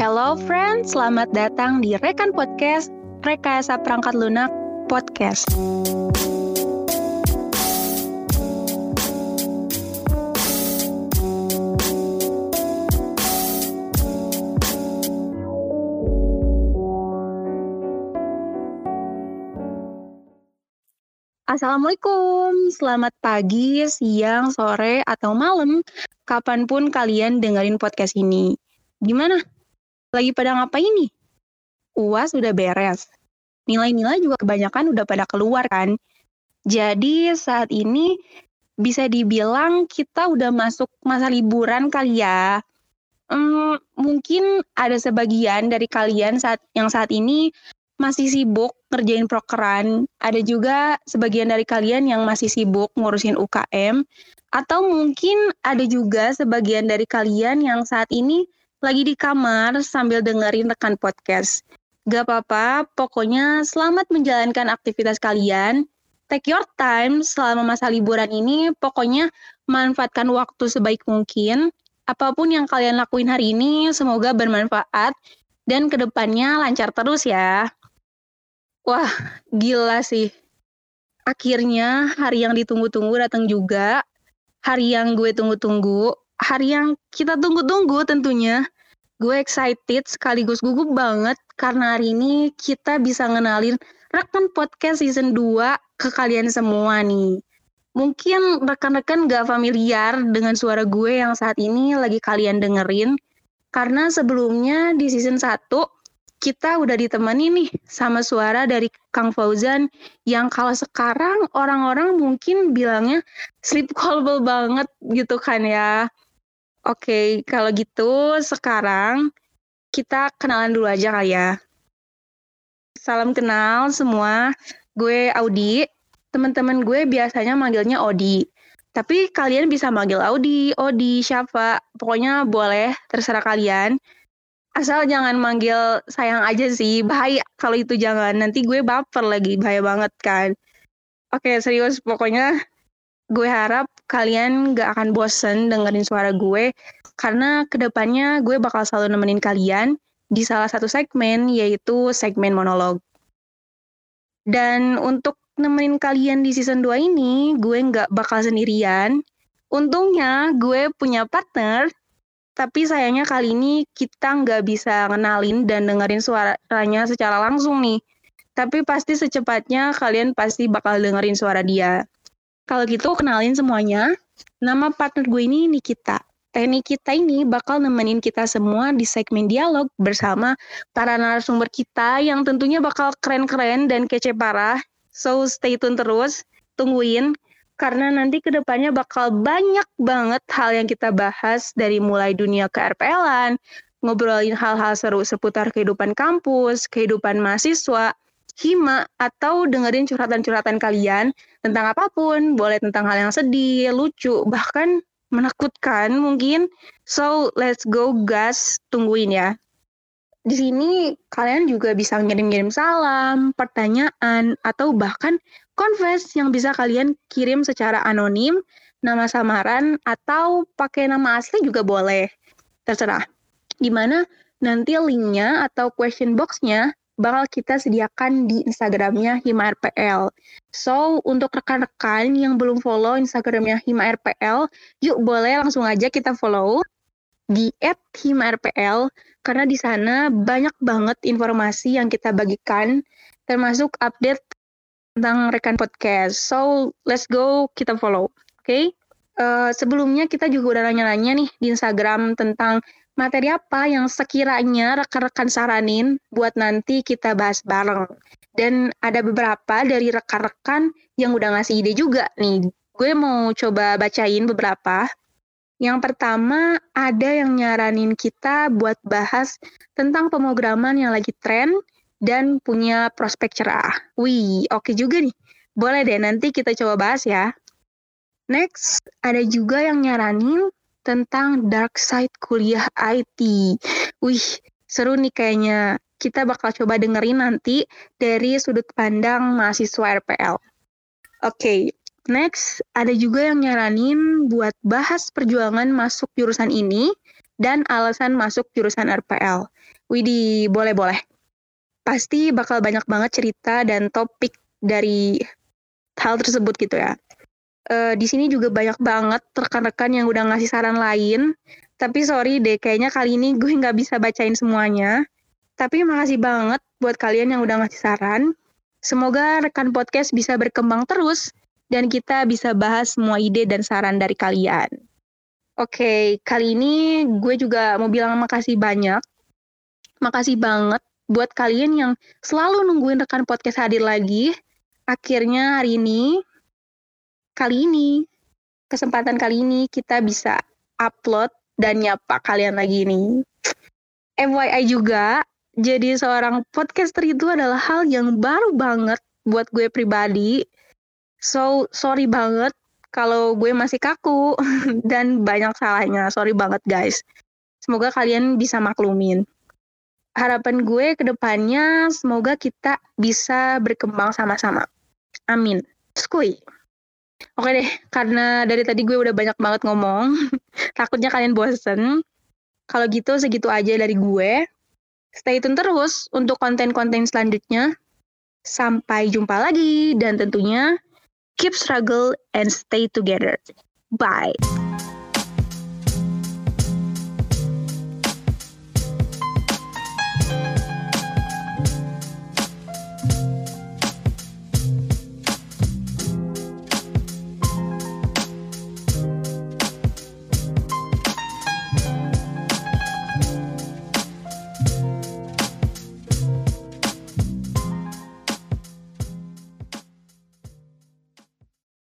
Hello friends, selamat datang di Rekan Podcast, Rekayasa Perangkat Lunak Podcast. Assalamualaikum, selamat pagi, siang, sore, atau malam, kapan pun kalian dengerin podcast ini. Gimana? Lagi pada ngapain nih? UAS udah beres. Nilai-nilai juga kebanyakan udah pada keluar kan? Jadi saat ini bisa dibilang kita udah masuk masa liburan kali ya. Hmm, mungkin ada sebagian dari kalian saat yang saat ini masih sibuk ngerjain prokeran, ada juga sebagian dari kalian yang masih sibuk ngurusin UKM, atau mungkin ada juga sebagian dari kalian yang saat ini lagi di kamar sambil dengerin rekan podcast. Gak apa-apa, pokoknya selamat menjalankan aktivitas kalian. Take your time selama masa liburan ini, pokoknya manfaatkan waktu sebaik mungkin. Apa pun yang kalian lakuin hari ini, semoga bermanfaat dan ke depannya lancar terus ya. Wah, gila sih. Akhirnya hari yang ditunggu-tunggu datang juga. Hari yang gue tunggu-tunggu, hari yang kita tunggu-tunggu tentunya. Gue excited sekaligus gugup banget karena hari ini kita bisa ngenalin rekan podcast season 2 ke kalian semua nih. Mungkin rekan-rekan gak familiar dengan suara gue yang saat ini lagi kalian dengerin. Karena sebelumnya di season 1 kita udah ditemani nih sama suara dari Kang Fauzan yang kalau sekarang orang-orang mungkin bilangnya sleep callable banget gitu kan ya. Oke, kalau gitu sekarang kita kenalan dulu aja kali ya. Salam kenal semua, gue Audi. Teman-teman gue biasanya manggilnya Odi. Tapi kalian bisa manggil Audi, Odi, siapa, pokoknya boleh, terserah kalian. Asal jangan manggil sayang aja sih. Bahaya kalau itu jangan. Nanti gue baper lagi. Bahaya banget kan. Oke serius. Pokoknya gue harap kalian gak akan bosen dengerin suara gue karena ke depannya gue bakal selalu nemenin kalian di salah satu segmen yaitu segmen monolog dan untuk nemenin kalian di season 2 ini gue gak bakal sendirian untungnya gue punya partner tapi sayangnya kali ini kita nggak bisa ngenalin dan dengerin suaranya secara langsung nih. Tapi pasti secepatnya kalian pasti bakal dengerin suara dia. Kalau gitu kenalin semuanya. Nama partner gue ini Nikita. Teknik kita ini bakal nemenin kita semua di segmen dialog bersama para narasumber kita yang tentunya bakal keren-keren dan kece parah. So stay tune terus, tungguin karena nanti ke depannya bakal banyak banget hal yang kita bahas dari mulai dunia ke RPL-an, ngobrolin hal-hal seru seputar kehidupan kampus, kehidupan mahasiswa, hima, atau dengerin curhatan-curhatan kalian tentang apa pun, boleh tentang hal yang sedih, lucu, bahkan menakutkan mungkin. So, let's go guys, tungguin ya. Di sini kalian juga bisa ngirim-ngirim salam, pertanyaan, atau bahkan confess yang bisa kalian kirim secara anonim, nama samaran, atau pakai nama asli juga boleh. Terserah. Di mana nanti linknya atau question boxnya bakal kita sediakan di Instagramnya Hima RPL. So, untuk rekan-rekan yang belum follow Instagramnya Hima RPL, yuk boleh langsung aja kita follow di @himarpl karena di sana banyak banget informasi yang kita bagikan termasuk update tentang rekan podcast. So, let's go kita follow. Oke? Okay? Uh, eh, sebelumnya kita juga udah nanya-nanya nih di Instagram tentang materi apa yang sekiranya rekan-rekan saranin buat nanti kita bahas bareng. Dan ada beberapa dari rekan-rekan yang udah ngasih ide juga nih. Gue mau coba bacain beberapa. Yang pertama, ada yang nyaranin kita buat bahas tentang pemrograman yang lagi tren dan punya prospek cerah. Wih, oke okay juga nih. Boleh deh nanti kita coba bahas ya. Next, ada juga yang nyaranin tentang dark side kuliah IT. Wih, seru nih kayaknya. Kita bakal coba dengerin nanti dari sudut pandang mahasiswa RPL. Oke, okay. next ada juga yang nyaranin buat bahas perjuangan masuk jurusan ini dan alasan masuk jurusan RPL. Widih, boleh-boleh. Pasti bakal banyak banget cerita dan topik dari hal tersebut gitu ya. Uh, di sini juga banyak banget rekan-rekan yang udah ngasih saran lain. Tapi sorry deh, kayaknya kali ini gue nggak bisa bacain semuanya. Tapi makasih banget buat kalian yang udah ngasih saran. Semoga rekan podcast bisa berkembang terus dan kita bisa bahas semua ide dan saran dari kalian. Oke, okay, kali ini gue juga mau bilang makasih banyak. Makasih banget buat kalian yang selalu nungguin rekan podcast hadir lagi. Akhirnya hari ini, kali ini, kesempatan kali ini kita bisa upload dan nyapa kalian lagi nih. FYI juga, jadi seorang podcaster itu adalah hal yang baru banget buat gue pribadi. So, sorry banget kalau gue masih kaku dan banyak salahnya. Sorry banget guys. Semoga kalian bisa maklumin. Harapan gue ke depannya semoga kita bisa berkembang sama-sama. Amin. Skui. Oke deh, karena dari tadi gue udah banyak banget ngomong, takutnya kalian bosen. Kalau gitu segitu aja dari gue. Stay tune terus untuk konten-konten selanjutnya. Sampai jumpa lagi dan tentunya keep struggle and stay together. Bye.